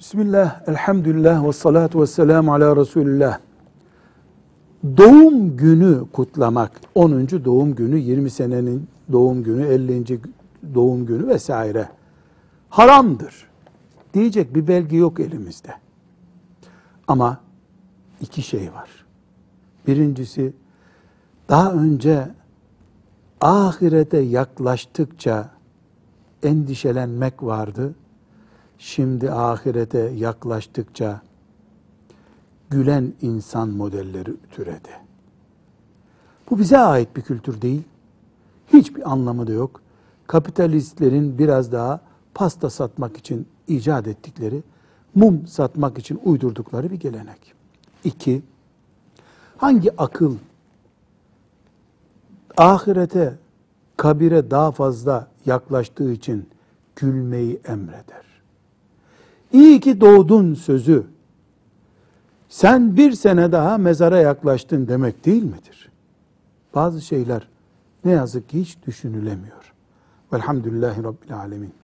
Bismillah, elhamdülillah ve salatu ve selamu ala Resulillah. Doğum günü kutlamak, 10. doğum günü, 20 senenin doğum günü, 50. doğum günü vesaire haramdır. Diyecek bir belge yok elimizde. Ama iki şey var. Birincisi, daha önce ahirete yaklaştıkça endişelenmek vardı. Şimdi ahirete yaklaştıkça gülen insan modelleri türedi. Bu bize ait bir kültür değil. Hiçbir anlamı da yok. Kapitalistlerin biraz daha pasta satmak için icat ettikleri, mum satmak için uydurdukları bir gelenek. İki, hangi akıl ahirete, kabire daha fazla yaklaştığı için gülmeyi emreder? İyi ki doğdun sözü sen bir sene daha mezara yaklaştın demek değil midir? Bazı şeyler ne yazık ki hiç düşünülemiyor. Velhamdülillahi Rabbil Alemin.